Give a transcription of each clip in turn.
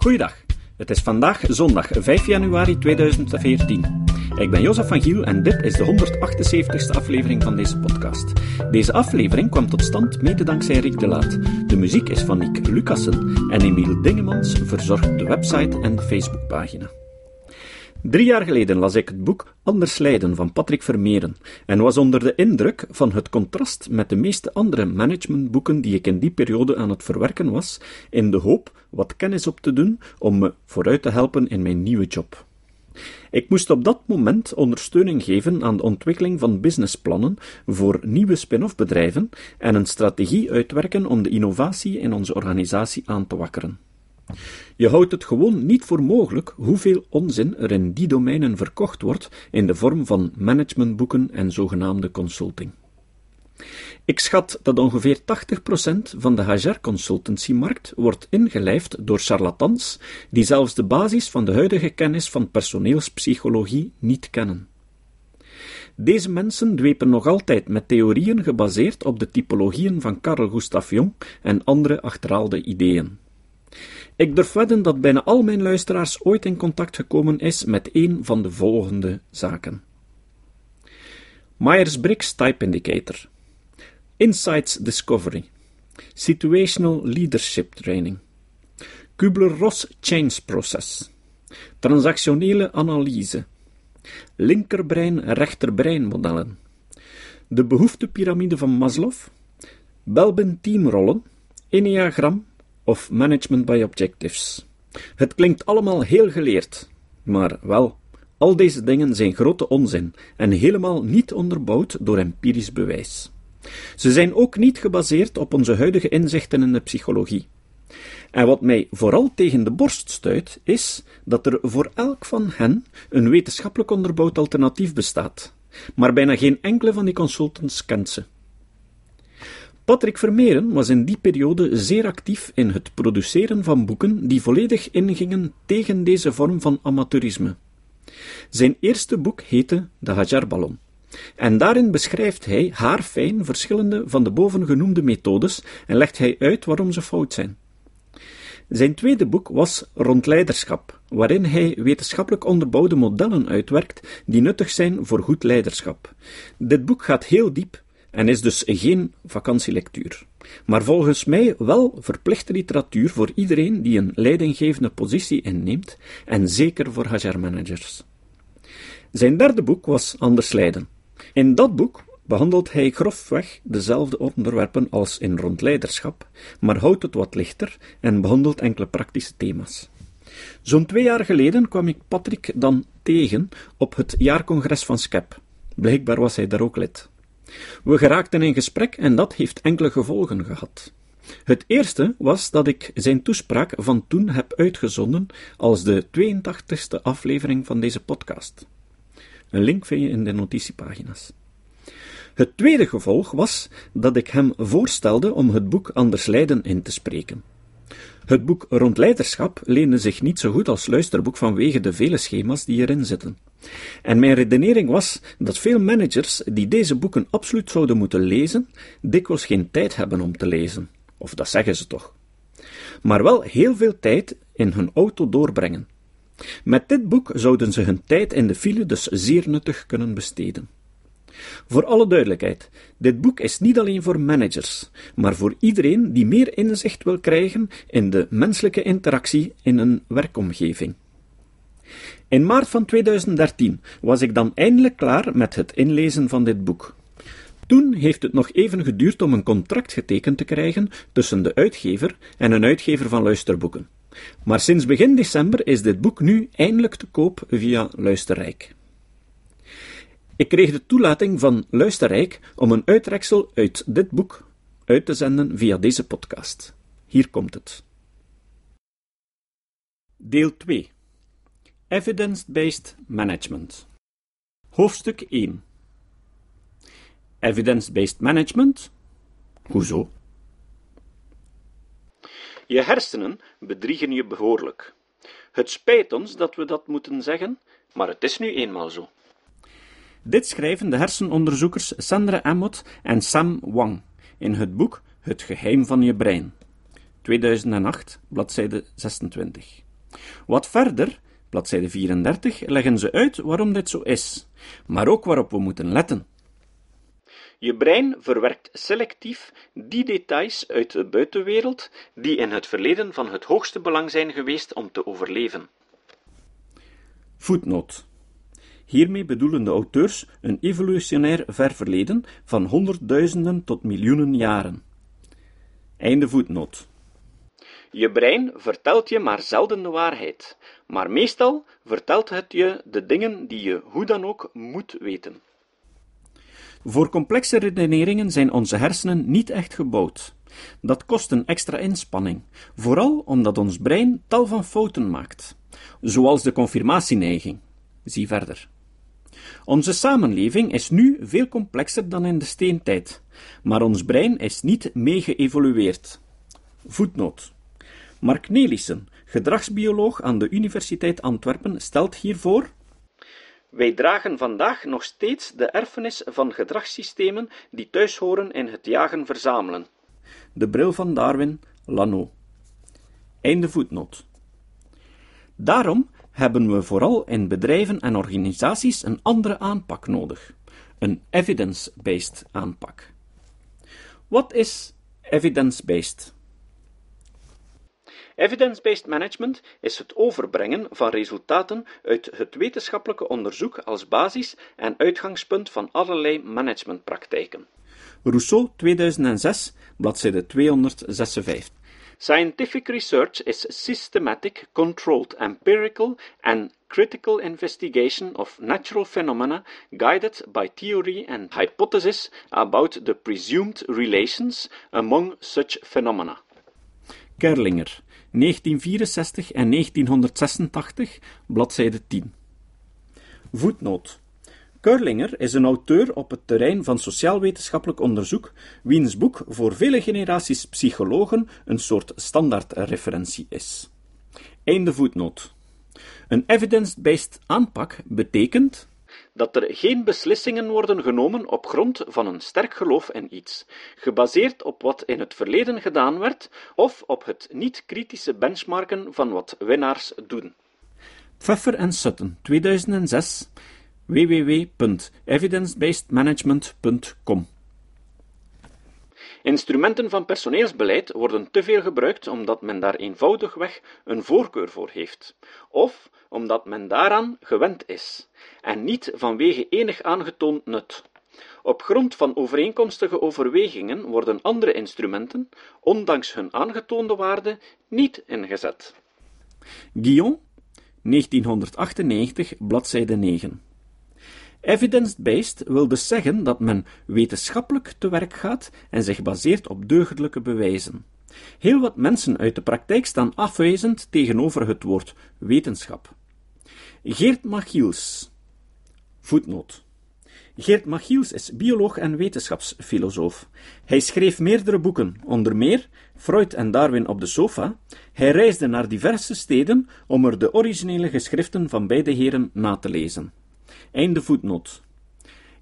Goeiedag. Het is vandaag zondag 5 januari 2014. Ik ben Jozef van Giel en dit is de 178ste aflevering van deze podcast. Deze aflevering kwam tot stand mede dankzij Rick de Laat. De muziek is van Nick Lucassen en Emiel Dingemans verzorgt de website en de Facebookpagina. Drie jaar geleden las ik het boek Anders Leiden van Patrick Vermeeren en was onder de indruk van het contrast met de meeste andere managementboeken die ik in die periode aan het verwerken was, in de hoop wat kennis op te doen om me vooruit te helpen in mijn nieuwe job. Ik moest op dat moment ondersteuning geven aan de ontwikkeling van businessplannen voor nieuwe spin-off bedrijven en een strategie uitwerken om de innovatie in onze organisatie aan te wakkeren. Je houdt het gewoon niet voor mogelijk hoeveel onzin er in die domeinen verkocht wordt in de vorm van managementboeken en zogenaamde consulting. Ik schat dat ongeveer 80% van de HR-consultancymarkt wordt ingelijfd door charlatans die zelfs de basis van de huidige kennis van personeelspsychologie niet kennen. Deze mensen dwepen nog altijd met theorieën gebaseerd op de typologieën van Carl Gustav Jung en andere achterhaalde ideeën. Ik durf wedden dat bijna al mijn luisteraars ooit in contact gekomen is met een van de volgende zaken. Myers-Briggs Type Indicator. Insights Discovery. Situational Leadership Training. Kubler-Ross Change Process. Transactionele Analyse. Linkerbrein-rechterbrein modellen. De behoeftepyramide van Maslow. Belbin teamrollen Enneagram of management by objectives. Het klinkt allemaal heel geleerd, maar wel, al deze dingen zijn grote onzin en helemaal niet onderbouwd door empirisch bewijs. Ze zijn ook niet gebaseerd op onze huidige inzichten in de psychologie. En wat mij vooral tegen de borst stuit, is dat er voor elk van hen een wetenschappelijk onderbouwd alternatief bestaat. Maar bijna geen enkele van die consultants kent ze. Patrick Vermeeren was in die periode zeer actief in het produceren van boeken die volledig ingingen tegen deze vorm van amateurisme. Zijn eerste boek heette De Hajarballon. En daarin beschrijft hij haarfijn verschillende van de bovengenoemde methodes en legt hij uit waarom ze fout zijn. Zijn tweede boek was Rond leiderschap, waarin hij wetenschappelijk onderbouwde modellen uitwerkt die nuttig zijn voor goed leiderschap. Dit boek gaat heel diep en is dus geen vakantielectuur. Maar volgens mij wel verplichte literatuur voor iedereen die een leidinggevende positie inneemt, en zeker voor HR-managers. Zijn derde boek was Anders Leiden. In dat boek behandelt hij grofweg dezelfde onderwerpen als in rondleiderschap, maar houdt het wat lichter en behandelt enkele praktische thema's. Zo'n twee jaar geleden kwam ik Patrick dan tegen op het jaarcongres van SCEP. Blijkbaar was hij daar ook lid. We geraakten in gesprek en dat heeft enkele gevolgen gehad. Het eerste was dat ik zijn toespraak van toen heb uitgezonden als de 82e aflevering van deze podcast. Een link vind je in de notitiepagina's. Het tweede gevolg was dat ik hem voorstelde om het boek Anders Leiden in te spreken. Het boek Rond Leiderschap leende zich niet zo goed als luisterboek vanwege de vele schema's die erin zitten. En mijn redenering was dat veel managers die deze boeken absoluut zouden moeten lezen, dikwijls geen tijd hebben om te lezen. Of dat zeggen ze toch. Maar wel heel veel tijd in hun auto doorbrengen. Met dit boek zouden ze hun tijd in de file dus zeer nuttig kunnen besteden. Voor alle duidelijkheid, dit boek is niet alleen voor managers, maar voor iedereen die meer inzicht wil krijgen in de menselijke interactie in een werkomgeving. In maart van 2013 was ik dan eindelijk klaar met het inlezen van dit boek. Toen heeft het nog even geduurd om een contract getekend te krijgen tussen de uitgever en een uitgever van luisterboeken. Maar sinds begin december is dit boek nu eindelijk te koop via Luisterrijk. Ik kreeg de toelating van Luisterrijk om een uitreksel uit dit boek uit te zenden via deze podcast. Hier komt het. Deel 2 Evidence-based management. Hoofdstuk 1. Evidence-based management? Hoezo? Je hersenen bedriegen je behoorlijk. Het spijt ons dat we dat moeten zeggen, maar het is nu eenmaal zo. Dit schrijven de hersenonderzoekers Sandra Amott en Sam Wang in het boek Het geheim van je brein. 2008, bladzijde 26. Wat verder, bladzijde 34, leggen ze uit waarom dit zo is, maar ook waarop we moeten letten. Je brein verwerkt selectief die details uit de buitenwereld die in het verleden van het hoogste belang zijn geweest om te overleven. Voetnoot. Hiermee bedoelen de auteurs een evolutionair ver verleden van honderdduizenden tot miljoenen jaren. Einde voetnoot. Je brein vertelt je maar zelden de waarheid, maar meestal vertelt het je de dingen die je hoe dan ook moet weten. Voor complexe redeneringen zijn onze hersenen niet echt gebouwd. Dat kost een extra inspanning, vooral omdat ons brein tal van fouten maakt, zoals de confirmatieneiging. Zie verder. Onze samenleving is nu veel complexer dan in de steentijd, maar ons brein is niet mee geëvolueerd. Voetnoot. Mark Nelissen, gedragsbioloog aan de Universiteit Antwerpen, stelt hiervoor wij dragen vandaag nog steeds de erfenis van gedragssystemen die thuishoren in het jagen-verzamelen. De bril van Darwin, Lano. Einde voetnoot. Daarom hebben we vooral in bedrijven en organisaties een andere aanpak nodig. Een evidence-based aanpak. Wat is evidence-based? Evidence-based management is het overbrengen van resultaten uit het wetenschappelijke onderzoek als basis en uitgangspunt van allerlei managementpraktijken. Rousseau 2006, bladzijde 256. Scientific research is systematic, controlled, empirical and critical investigation of natural phenomena guided by theory and hypothesis about the presumed relations among such phenomena. Kerlinger, 1964 en 1986, bladzijde 10. Voetnoot. Curlinger is een auteur op het terrein van sociaal-wetenschappelijk onderzoek, wiens boek voor vele generaties psychologen een soort standaardreferentie is. Einde voetnoot. Een evidence-based aanpak betekent dat er geen beslissingen worden genomen op grond van een sterk geloof in iets, gebaseerd op wat in het verleden gedaan werd, of op het niet-kritische benchmarken van wat winnaars doen. Pfeffer en Sutton, 2006, www.evidencebasedmanagement.com Instrumenten van personeelsbeleid worden te veel gebruikt omdat men daar eenvoudigweg een voorkeur voor heeft, of omdat men daaraan gewend is, en niet vanwege enig aangetoond nut. Op grond van overeenkomstige overwegingen worden andere instrumenten, ondanks hun aangetoonde waarde, niet ingezet. Guillaume, 1998, bladzijde 9. Evidence-based wil dus zeggen dat men wetenschappelijk te werk gaat en zich baseert op deugdelijke bewijzen. Heel wat mensen uit de praktijk staan afwijzend tegenover het woord wetenschap. Geert Machiels. Voetnoot. Geert Machiels is bioloog en wetenschapsfilosoof. Hij schreef meerdere boeken, onder meer Freud en Darwin op de sofa. Hij reisde naar diverse steden om er de originele geschriften van beide heren na te lezen. Einde voetnoot.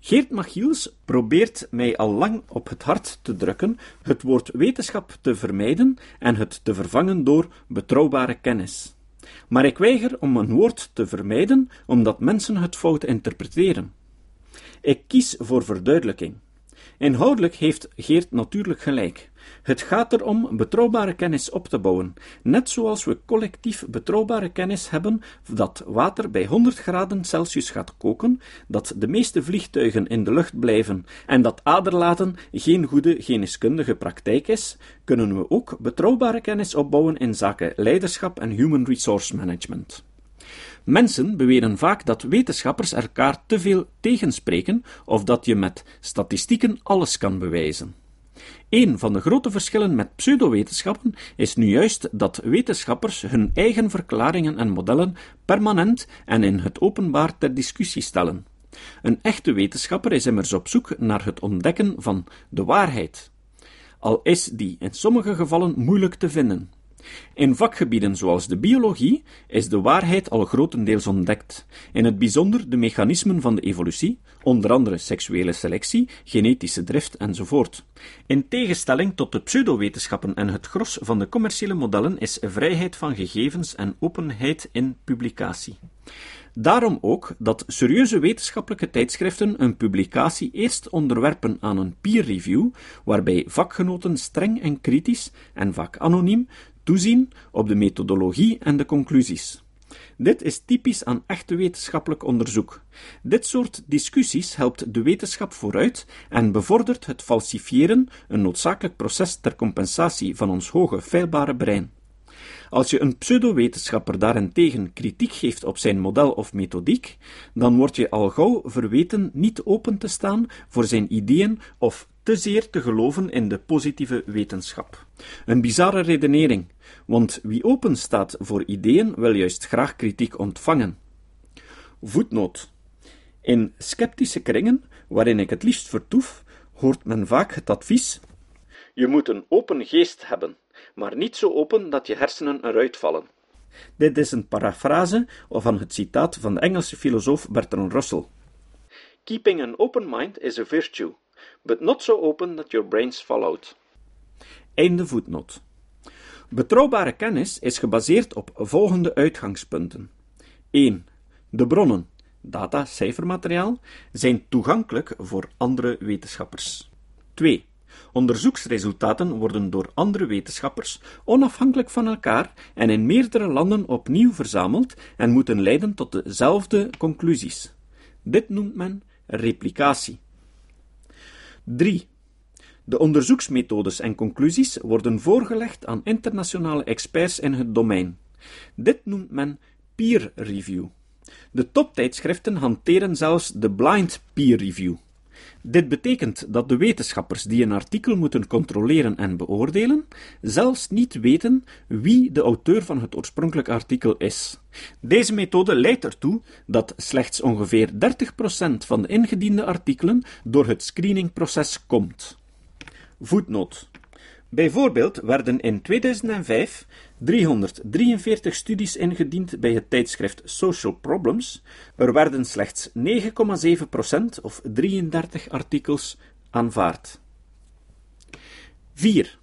Geert Machiels probeert mij al lang op het hart te drukken het woord wetenschap te vermijden en het te vervangen door betrouwbare kennis. Maar ik weiger om een woord te vermijden omdat mensen het fout interpreteren. Ik kies voor verduidelijking. Inhoudelijk heeft Geert natuurlijk gelijk. Het gaat erom betrouwbare kennis op te bouwen, net zoals we collectief betrouwbare kennis hebben dat water bij 100 graden Celsius gaat koken, dat de meeste vliegtuigen in de lucht blijven en dat aderlaten geen goede geneeskundige praktijk is, kunnen we ook betrouwbare kennis opbouwen in zaken leiderschap en human resource management. Mensen beweren vaak dat wetenschappers elkaar te veel tegenspreken of dat je met statistieken alles kan bewijzen. Een van de grote verschillen met pseudowetenschappen is nu juist dat wetenschappers hun eigen verklaringen en modellen permanent en in het openbaar ter discussie stellen. Een echte wetenschapper is immers op zoek naar het ontdekken van de waarheid, al is die in sommige gevallen moeilijk te vinden. In vakgebieden zoals de biologie is de waarheid al grotendeels ontdekt, in het bijzonder de mechanismen van de evolutie, onder andere seksuele selectie, genetische drift enzovoort. In tegenstelling tot de pseudowetenschappen en het gros van de commerciële modellen is vrijheid van gegevens en openheid in publicatie. Daarom ook dat serieuze wetenschappelijke tijdschriften een publicatie eerst onderwerpen aan een peer review, waarbij vakgenoten streng en kritisch, en vaak anoniem, toezien op de methodologie en de conclusies. Dit is typisch aan echte wetenschappelijk onderzoek. Dit soort discussies helpt de wetenschap vooruit en bevordert het falsifiëren, een noodzakelijk proces ter compensatie van ons hoge feilbare brein. Als je een pseudowetenschapper daarentegen kritiek geeft op zijn model of methodiek, dan word je al gauw verweten niet open te staan voor zijn ideeën of te zeer te geloven in de positieve wetenschap. Een bizarre redenering, want wie open staat voor ideeën wil juist graag kritiek ontvangen. Voetnoot. In sceptische kringen, waarin ik het liefst vertoef, hoort men vaak het advies: Je moet een open geest hebben maar niet zo open dat je hersenen eruit vallen. Dit is een parafrase van het citaat van de Engelse filosoof Bertrand Russell. Keeping an open mind is a virtue, but not so open that your brains fall out. Einde voetnoot. Betrouwbare kennis is gebaseerd op volgende uitgangspunten. 1. De bronnen, data, cijfermateriaal, zijn toegankelijk voor andere wetenschappers. 2. Onderzoeksresultaten worden door andere wetenschappers onafhankelijk van elkaar en in meerdere landen opnieuw verzameld en moeten leiden tot dezelfde conclusies. Dit noemt men replicatie. 3. De onderzoeksmethodes en conclusies worden voorgelegd aan internationale experts in het domein. Dit noemt men peer review. De toptijdschriften hanteren zelfs de blind peer review. Dit betekent dat de wetenschappers die een artikel moeten controleren en beoordelen, zelfs niet weten wie de auteur van het oorspronkelijke artikel is. Deze methode leidt ertoe dat slechts ongeveer 30% van de ingediende artikelen door het screeningproces komt. Voetnoot. Bijvoorbeeld werden in 2005 343 studies ingediend bij het tijdschrift Social Problems. Er werden slechts 9,7% of 33 artikels aanvaard. 4.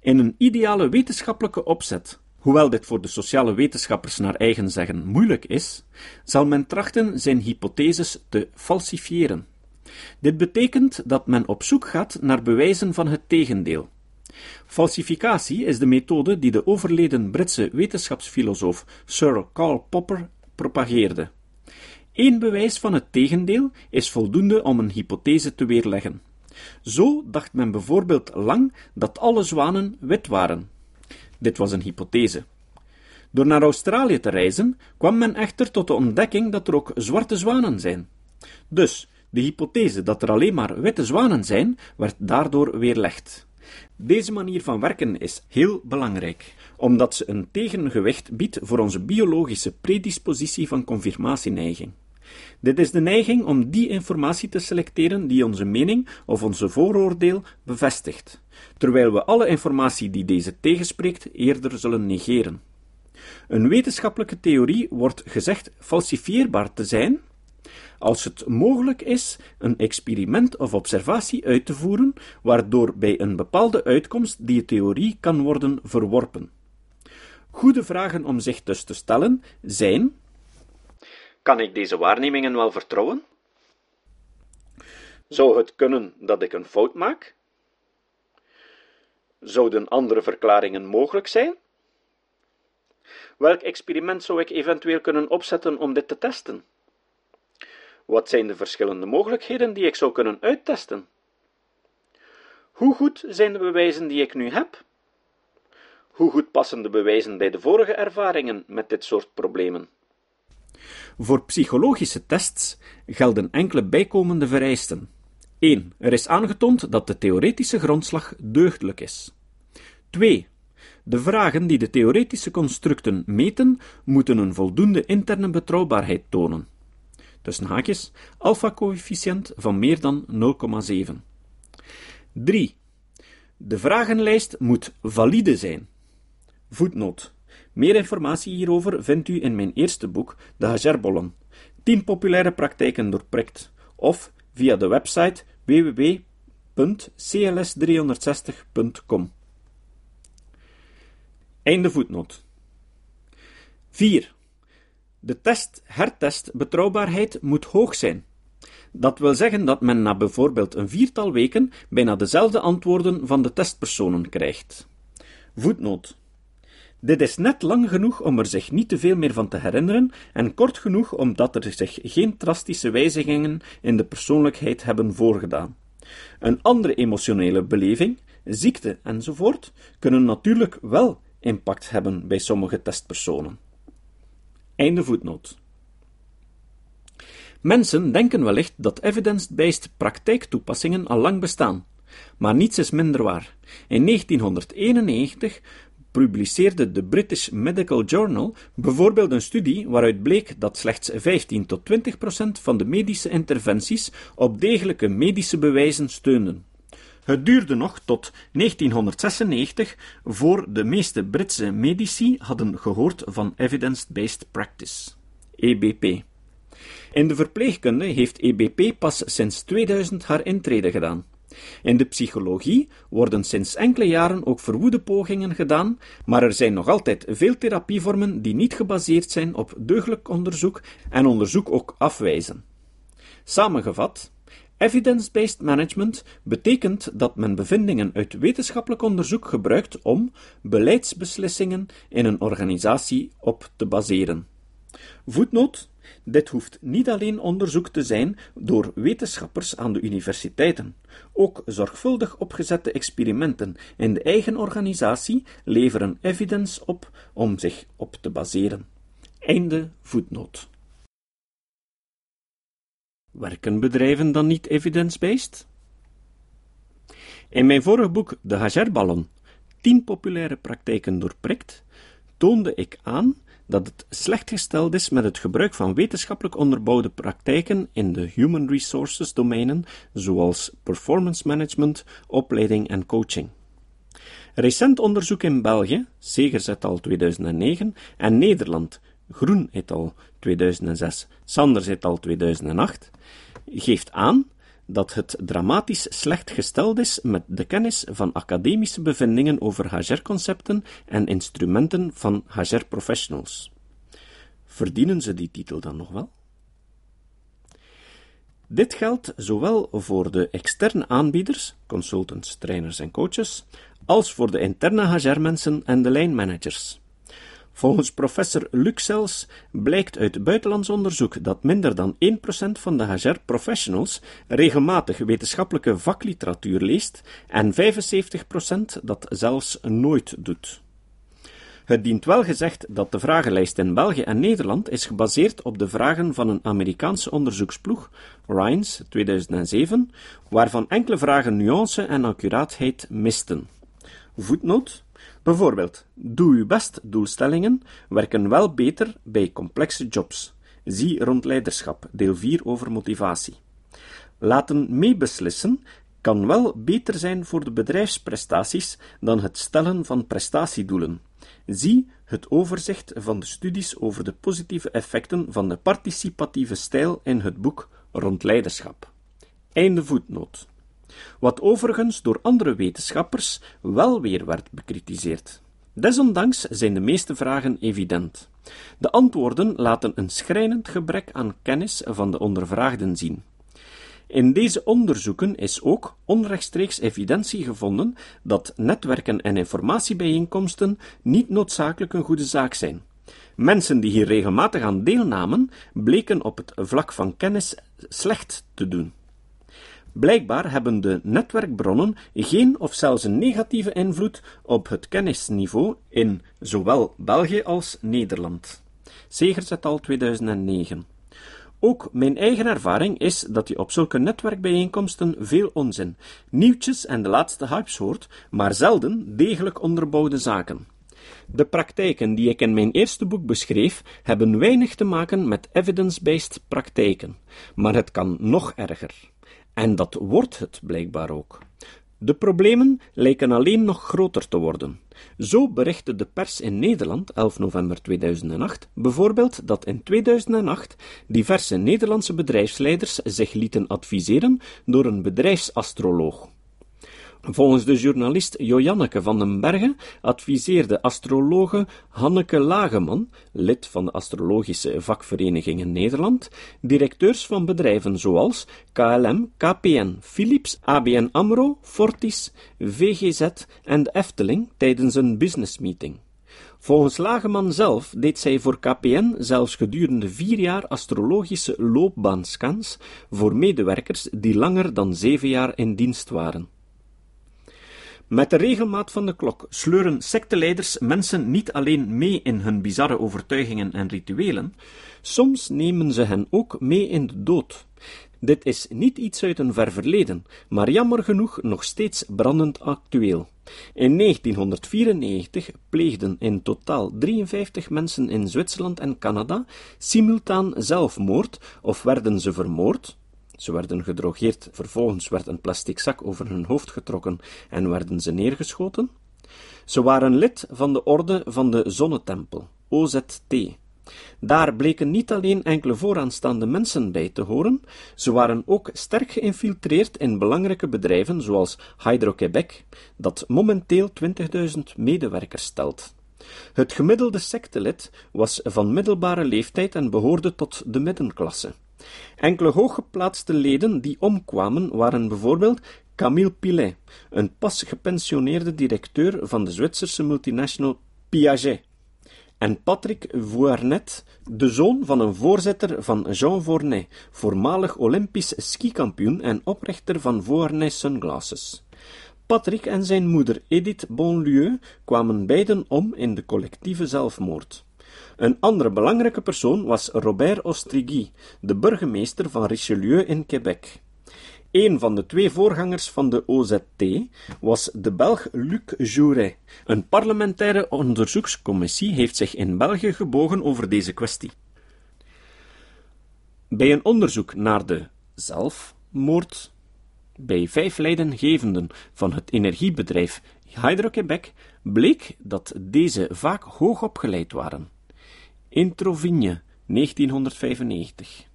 In een ideale wetenschappelijke opzet, hoewel dit voor de sociale wetenschappers naar eigen zeggen moeilijk is, zal men trachten zijn hypotheses te falsifiëren. Dit betekent dat men op zoek gaat naar bewijzen van het tegendeel. Falsificatie is de methode die de overleden Britse wetenschapsfilosoof Sir Karl Popper propageerde. Eén bewijs van het tegendeel is voldoende om een hypothese te weerleggen. Zo dacht men bijvoorbeeld lang dat alle zwanen wit waren. Dit was een hypothese. Door naar Australië te reizen, kwam men echter tot de ontdekking dat er ook zwarte zwanen zijn. Dus, de hypothese dat er alleen maar witte zwanen zijn, werd daardoor weerlegd. Deze manier van werken is heel belangrijk, omdat ze een tegengewicht biedt voor onze biologische predispositie van confirmatieneiging. Dit is de neiging om die informatie te selecteren die onze mening of onze vooroordeel bevestigt, terwijl we alle informatie die deze tegenspreekt eerder zullen negeren. Een wetenschappelijke theorie wordt gezegd falsifieerbaar te zijn als het mogelijk is een experiment of observatie uit te voeren, waardoor bij een bepaalde uitkomst die theorie kan worden verworpen. Goede vragen om zich dus te stellen zijn: Kan ik deze waarnemingen wel vertrouwen? Zou het kunnen dat ik een fout maak? Zouden andere verklaringen mogelijk zijn? Welk experiment zou ik eventueel kunnen opzetten om dit te testen? Wat zijn de verschillende mogelijkheden die ik zou kunnen uittesten? Hoe goed zijn de bewijzen die ik nu heb? Hoe goed passen de bewijzen bij de vorige ervaringen met dit soort problemen? Voor psychologische tests gelden enkele bijkomende vereisten. 1. Er is aangetoond dat de theoretische grondslag deugdelijk is. 2. De vragen die de theoretische constructen meten, moeten een voldoende interne betrouwbaarheid tonen tussen haakjes, alpha-coëfficiënt van meer dan 0,7. 3. De vragenlijst moet valide zijn. Voetnoot. Meer informatie hierover vindt u in mijn eerste boek, De Hagerbollen. 10 populaire praktijken doorprikt, of via de website www.cls360.com. Einde voetnoot. 4. De test-hertest betrouwbaarheid moet hoog zijn. Dat wil zeggen dat men na bijvoorbeeld een viertal weken bijna dezelfde antwoorden van de testpersonen krijgt. Voetnoot. Dit is net lang genoeg om er zich niet te veel meer van te herinneren en kort genoeg omdat er zich geen drastische wijzigingen in de persoonlijkheid hebben voorgedaan. Een andere emotionele beleving, ziekte enzovoort, kunnen natuurlijk wel impact hebben bij sommige testpersonen. Einde voetnoot. Mensen denken wellicht dat evidence-based praktijktoepassingen al lang bestaan, maar niets is minder waar. In 1991 publiceerde de British Medical Journal bijvoorbeeld een studie waaruit bleek dat slechts 15 tot 20 procent van de medische interventies op degelijke medische bewijzen steunden. Het duurde nog tot 1996 voor de meeste Britse medici hadden gehoord van Evidence-Based Practice, EBP. In de verpleegkunde heeft EBP pas sinds 2000 haar intrede gedaan. In de psychologie worden sinds enkele jaren ook verwoede pogingen gedaan, maar er zijn nog altijd veel therapievormen die niet gebaseerd zijn op deugdelijk onderzoek en onderzoek ook afwijzen. Samengevat, Evidence-based management betekent dat men bevindingen uit wetenschappelijk onderzoek gebruikt om beleidsbeslissingen in een organisatie op te baseren. Voetnoot dit hoeft niet alleen onderzoek te zijn door wetenschappers aan de universiteiten. Ook zorgvuldig opgezette experimenten in de eigen organisatie leveren evidence op om zich op te baseren. Einde voetnoot. Werken bedrijven dan niet evidence-based? In mijn vorige boek De Hagerballon, 10 populaire praktijken doorprikt, toonde ik aan dat het slecht gesteld is met het gebruik van wetenschappelijk onderbouwde praktijken in de human resources domeinen, zoals performance management, opleiding en coaching. Recent onderzoek in België, Segers et al. 2009, en Nederland, Groen et al. 2006, Sanders et al. 2008, geeft aan dat het dramatisch slecht gesteld is met de kennis van academische bevindingen over HR-concepten en instrumenten van HR-professionals. Verdienen ze die titel dan nog wel? Dit geldt zowel voor de externe aanbieders, consultants, trainers en coaches, als voor de interne HR-mensen en de lijnmanagers. Volgens professor Luxels blijkt uit buitenlands onderzoek dat minder dan 1% van de HR-professionals regelmatig wetenschappelijke vakliteratuur leest en 75% dat zelfs nooit doet. Het dient wel gezegd dat de vragenlijst in België en Nederland is gebaseerd op de vragen van een Amerikaanse onderzoeksploeg, Rhines 2007, waarvan enkele vragen nuance en accuraatheid misten. Voetnoot Bijvoorbeeld, doe uw best doelstellingen werken wel beter bij complexe jobs. Zie rond leiderschap, deel 4 over motivatie. Laten meebeslissen kan wel beter zijn voor de bedrijfsprestaties dan het stellen van prestatiedoelen. Zie het overzicht van de studies over de positieve effecten van de participatieve stijl in het boek Rond leiderschap. Einde voetnoot wat overigens door andere wetenschappers wel weer werd bekritiseerd. Desondanks zijn de meeste vragen evident. De antwoorden laten een schrijnend gebrek aan kennis van de ondervraagden zien. In deze onderzoeken is ook onrechtstreeks evidentie gevonden dat netwerken en informatiebijeenkomsten niet noodzakelijk een goede zaak zijn. Mensen die hier regelmatig aan deelnamen, bleken op het vlak van kennis slecht te doen. Blijkbaar hebben de netwerkbronnen geen of zelfs een negatieve invloed op het kennisniveau in zowel België als Nederland. Segers et al. 2009. Ook mijn eigen ervaring is dat je op zulke netwerkbijeenkomsten veel onzin, nieuwtjes en de laatste hypes hoort, maar zelden degelijk onderbouwde zaken. De praktijken die ik in mijn eerste boek beschreef, hebben weinig te maken met evidence-based praktijken, maar het kan nog erger. En dat wordt het blijkbaar ook. De problemen lijken alleen nog groter te worden. Zo berichtte de pers in Nederland, 11 november 2008, bijvoorbeeld dat in 2008 diverse Nederlandse bedrijfsleiders zich lieten adviseren door een bedrijfsastroloog. Volgens de journalist Joanneke van den Bergen adviseerde astrologe Hanneke Lageman, lid van de Astrologische Vakvereniging in Nederland, directeurs van bedrijven zoals KLM, KPN, Philips, ABN AMRO, Fortis, VGZ en de Efteling tijdens een businessmeeting. Volgens Lageman zelf deed zij voor KPN zelfs gedurende vier jaar astrologische loopbaanscans voor medewerkers die langer dan zeven jaar in dienst waren. Met de regelmaat van de klok sleuren secteleiders mensen niet alleen mee in hun bizarre overtuigingen en rituelen, soms nemen ze hen ook mee in de dood. Dit is niet iets uit een ver verleden, maar jammer genoeg nog steeds brandend actueel. In 1994 pleegden in totaal 53 mensen in Zwitserland en Canada simultaan zelfmoord of werden ze vermoord, ze werden gedrogeerd, vervolgens werd een plastic zak over hun hoofd getrokken en werden ze neergeschoten. Ze waren lid van de orde van de Zonnetempel, OZT. Daar bleken niet alleen enkele vooraanstaande mensen bij te horen, ze waren ook sterk geïnfiltreerd in belangrijke bedrijven zoals Hydro-Quebec, dat momenteel 20.000 medewerkers stelt. Het gemiddelde sectelid was van middelbare leeftijd en behoorde tot de middenklasse. Enkele hooggeplaatste leden die omkwamen waren bijvoorbeeld Camille Pilet, een pas gepensioneerde directeur van de Zwitserse multinational Piaget, en Patrick Voirnet, de zoon van een voorzitter van Jean Vournet, voormalig Olympisch skikampioen en oprichter van Vournet Sunglasses. Patrick en zijn moeder Edith Bonlieu kwamen beiden om in de collectieve zelfmoord. Een andere belangrijke persoon was Robert Ostrigui, de burgemeester van Richelieu in Quebec. Een van de twee voorgangers van de OZT was de Belg Luc Jouret. Een parlementaire onderzoekscommissie heeft zich in België gebogen over deze kwestie. Bij een onderzoek naar de zelfmoord bij vijf leidinggevenden van het energiebedrijf Hydro-Quebec bleek dat deze vaak hoog opgeleid Introvigne, 1995.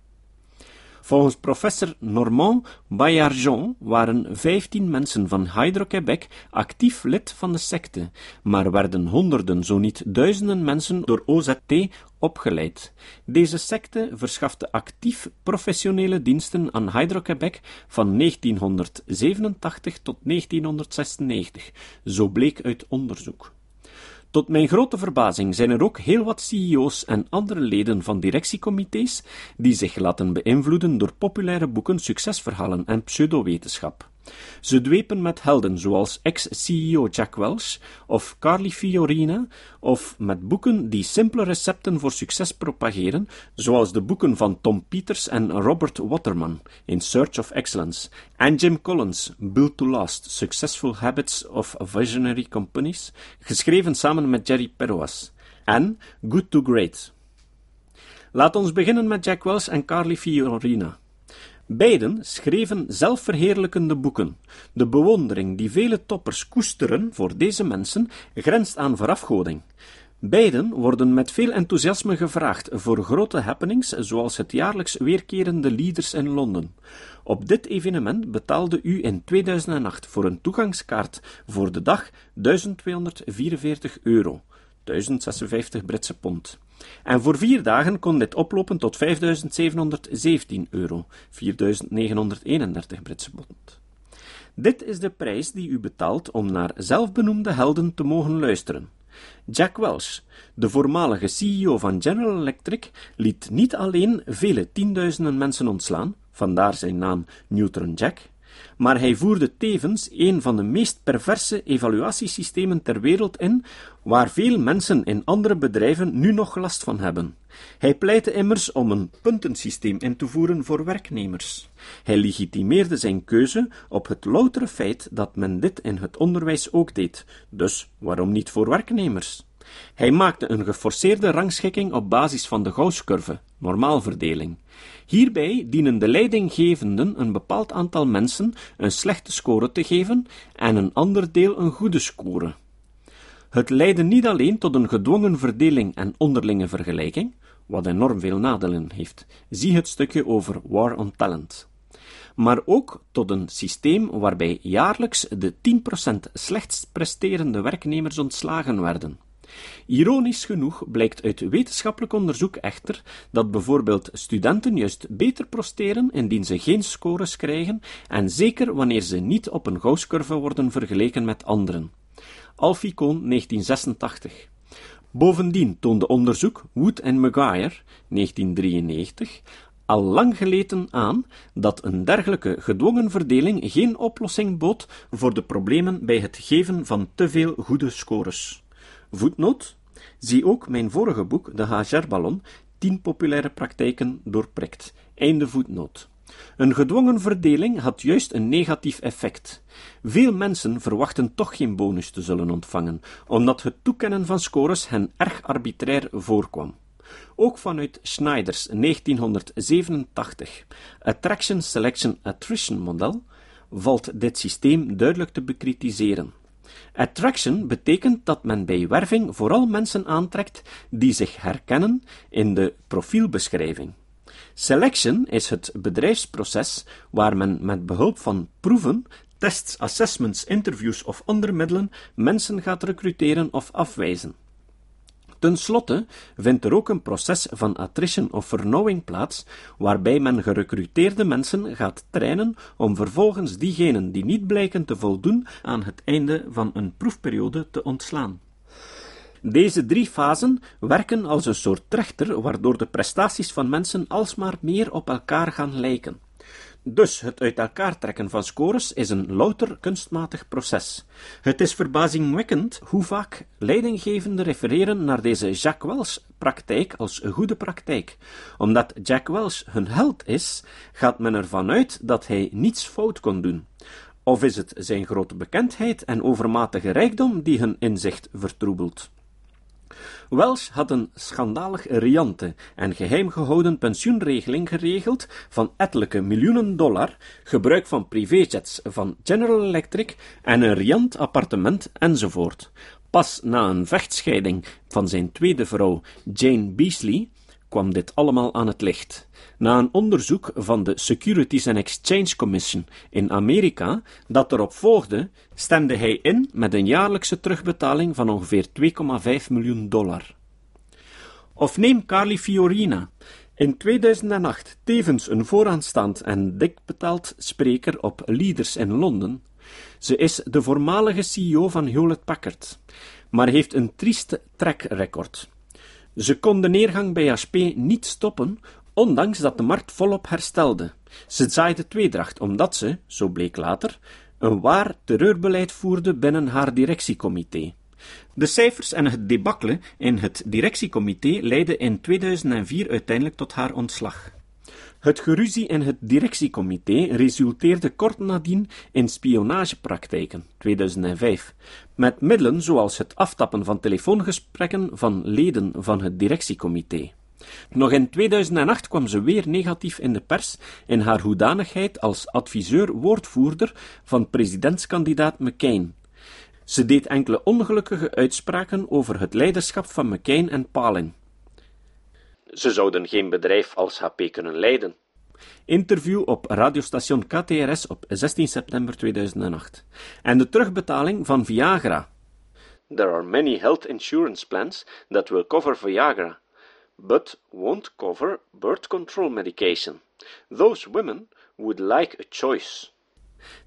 Volgens professor Normand Baillargeon waren vijftien mensen van Hydro-Quebec actief lid van de secte, maar werden honderden, zo niet duizenden mensen door OZT opgeleid. Deze secte verschafte actief professionele diensten aan Hydro-Quebec van 1987 tot 1996, zo bleek uit onderzoek. Tot mijn grote verbazing zijn er ook heel wat CEO's en andere leden van directiecomité's die zich laten beïnvloeden door populaire boeken, succesverhalen en pseudowetenschap. Ze dwepen met helden zoals ex-CEO Jack Welch of Carly Fiorina, of met boeken die simpele recepten voor succes propageren, zoals de boeken van Tom Peters en Robert Waterman, In Search of Excellence, en Jim Collins, Build to Last, Successful Habits of Visionary Companies, geschreven samen met Jerry Peroas, en Good to Great. Laat ons beginnen met Jack Welch en Carly Fiorina. Beiden schreven zelfverheerlijkende boeken. De bewondering die vele toppers koesteren voor deze mensen grenst aan verafgoding. Beiden worden met veel enthousiasme gevraagd voor grote happenings, zoals het jaarlijks weerkerende Leaders in Londen. Op dit evenement betaalde u in 2008 voor een toegangskaart voor de dag 1244 euro, 1056 Britse pond. En voor vier dagen kon dit oplopen tot 5.717 euro, 4.931 Britse pond. Dit is de prijs die u betaalt om naar zelfbenoemde helden te mogen luisteren. Jack Welch, de voormalige CEO van General Electric, liet niet alleen vele tienduizenden mensen ontslaan, vandaar zijn naam Neutron Jack, maar hij voerde tevens een van de meest perverse evaluatiesystemen ter wereld in, waar veel mensen in andere bedrijven nu nog last van hebben. Hij pleitte immers om een puntensysteem in te voeren voor werknemers. Hij legitimeerde zijn keuze op het loutere feit dat men dit in het onderwijs ook deed, dus waarom niet voor werknemers? Hij maakte een geforceerde rangschikking op basis van de Gauss-curve, normaalverdeling. Hierbij dienen de leidinggevenden een bepaald aantal mensen een slechte score te geven en een ander deel een goede score. Het leidde niet alleen tot een gedwongen verdeling en onderlinge vergelijking, wat enorm veel nadelen heeft. Zie het stukje over War on Talent. Maar ook tot een systeem waarbij jaarlijks de 10% slechtst presterende werknemers ontslagen werden. Ironisch genoeg blijkt uit wetenschappelijk onderzoek echter dat bijvoorbeeld studenten juist beter presteren indien ze geen scores krijgen en zeker wanneer ze niet op een Gauss-curve worden vergeleken met anderen. Alficon 1986 Bovendien toonde onderzoek Wood en Maguire 1993 al lang geleden aan dat een dergelijke gedwongen verdeling geen oplossing bood voor de problemen bij het geven van te veel goede scores. Voetnoot: zie ook mijn vorige boek, De HR-ballon, 10 populaire praktijken doorprikt. Einde. Een gedwongen verdeling had juist een negatief effect. Veel mensen verwachten toch geen bonus te zullen ontvangen, omdat het toekennen van scores hen erg arbitrair voorkwam. Ook vanuit Schneiders 1987 Attraction Selection Attrition model valt dit systeem duidelijk te bekritiseren. Attraction betekent dat men bij werving vooral mensen aantrekt die zich herkennen in de profielbeschrijving. Selection is het bedrijfsproces waar men met behulp van proeven, tests, assessments, interviews of andere middelen mensen gaat recruteren of afwijzen. Ten slotte vindt er ook een proces van attrition of vernauwing plaats, waarbij men gerecruiteerde mensen gaat trainen om vervolgens diegenen die niet blijken te voldoen aan het einde van een proefperiode te ontslaan. Deze drie fasen werken als een soort trechter, waardoor de prestaties van mensen alsmaar meer op elkaar gaan lijken. Dus het uit elkaar trekken van scores is een louter kunstmatig proces. Het is verbazingwekkend hoe vaak leidinggevenden refereren naar deze Jack Welch-praktijk als een goede praktijk. Omdat Jack Welch hun held is, gaat men ervan uit dat hij niets fout kon doen. Of is het zijn grote bekendheid en overmatige rijkdom die hun inzicht vertroebelt? Welsh had een schandalig riante en geheim gehouden pensioenregeling geregeld van ettelijke miljoenen dollar, gebruik van privéjets van General Electric en een riant appartement enzovoort. Pas na een vechtscheiding van zijn tweede vrouw, Jane Beasley, kwam dit allemaal aan het licht. Na een onderzoek van de Securities and Exchange Commission in Amerika dat erop volgde, stemde hij in met een jaarlijkse terugbetaling van ongeveer 2,5 miljoen dollar. Of neem Carly Fiorina, in 2008 tevens een vooraanstaand en dik betaald spreker op Leaders in Londen. Ze is de voormalige CEO van Hewlett Packard, maar heeft een trieste track record. Ze kon de neergang bij HP niet stoppen, ondanks dat de markt volop herstelde. Ze zaaide tweedracht omdat ze, zo bleek later, een waar terreurbeleid voerde binnen haar directiecomité. De cijfers en het debakkelen in het directiecomité leidden in 2004 uiteindelijk tot haar ontslag. Het geruzie in het directiecomité resulteerde kort nadien in spionagepraktijken, 2005, met middelen zoals het aftappen van telefoongesprekken van leden van het directiecomité. Nog in 2008 kwam ze weer negatief in de pers in haar hoedanigheid als adviseur-woordvoerder van presidentskandidaat McCain. Ze deed enkele ongelukkige uitspraken over het leiderschap van McCain en Palin. Ze zouden geen bedrijf als HP kunnen leiden. Interview op radiostation KTRS op 16 september 2008. En de terugbetaling van Viagra. There are many health insurance plans that will cover Viagra, but won't cover birth control medication. Those women would like a choice.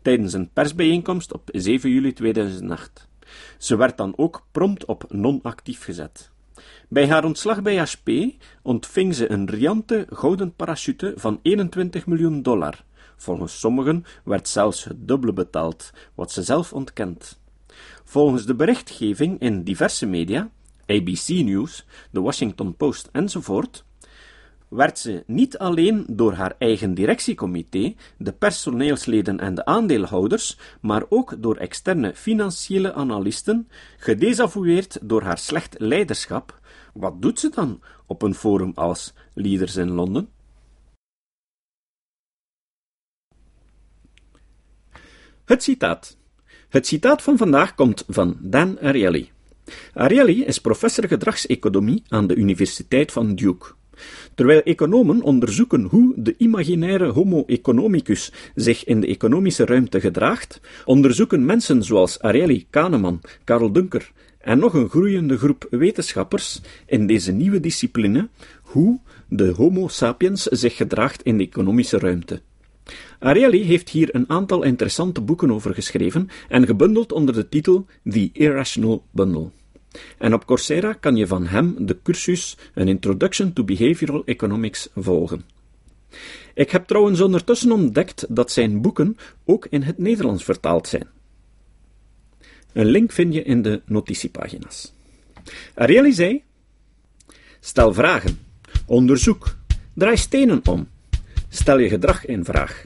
Tijdens een persbijeenkomst op 7 juli 2008. Ze werd dan ook prompt op non-actief gezet. Bij haar ontslag bij HP ontving ze een riante gouden parachute van 21 miljoen dollar. Volgens sommigen werd zelfs het dubbele betaald, wat ze zelf ontkent. Volgens de berichtgeving in diverse media, ABC News, The Washington Post enzovoort, werd ze niet alleen door haar eigen directiecomité, de personeelsleden en de aandeelhouders, maar ook door externe financiële analisten gedesavoueerd door haar slecht leiderschap. Wat doet ze dan op een forum als Leaders in Londen? Het citaat. Het citaat van vandaag komt van Dan Ariely. Ariely is professor gedragseconomie aan de Universiteit van Duke. Terwijl economen onderzoeken hoe de imaginaire Homo economicus zich in de economische ruimte gedraagt, onderzoeken mensen zoals Ariely, Kahneman, Karl Dunker en nog een groeiende groep wetenschappers in deze nieuwe discipline hoe de Homo sapiens zich gedraagt in de economische ruimte. Ariely heeft hier een aantal interessante boeken over geschreven en gebundeld onder de titel The Irrational Bundle. En op Coursera kan je van hem de cursus An Introduction to Behavioral Economics volgen. Ik heb trouwens ondertussen ontdekt dat zijn boeken ook in het Nederlands vertaald zijn. Een link vind je in de notitiepagina's. Ariely Stel vragen, onderzoek, draai stenen om, stel je gedrag in vraag.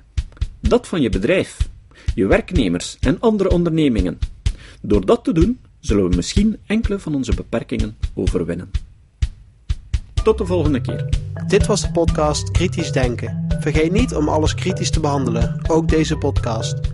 Dat van je bedrijf, je werknemers en andere ondernemingen. Door dat te doen zullen we misschien enkele van onze beperkingen overwinnen. Tot de volgende keer. Dit was de podcast Kritisch Denken. Vergeet niet om alles kritisch te behandelen, ook deze podcast.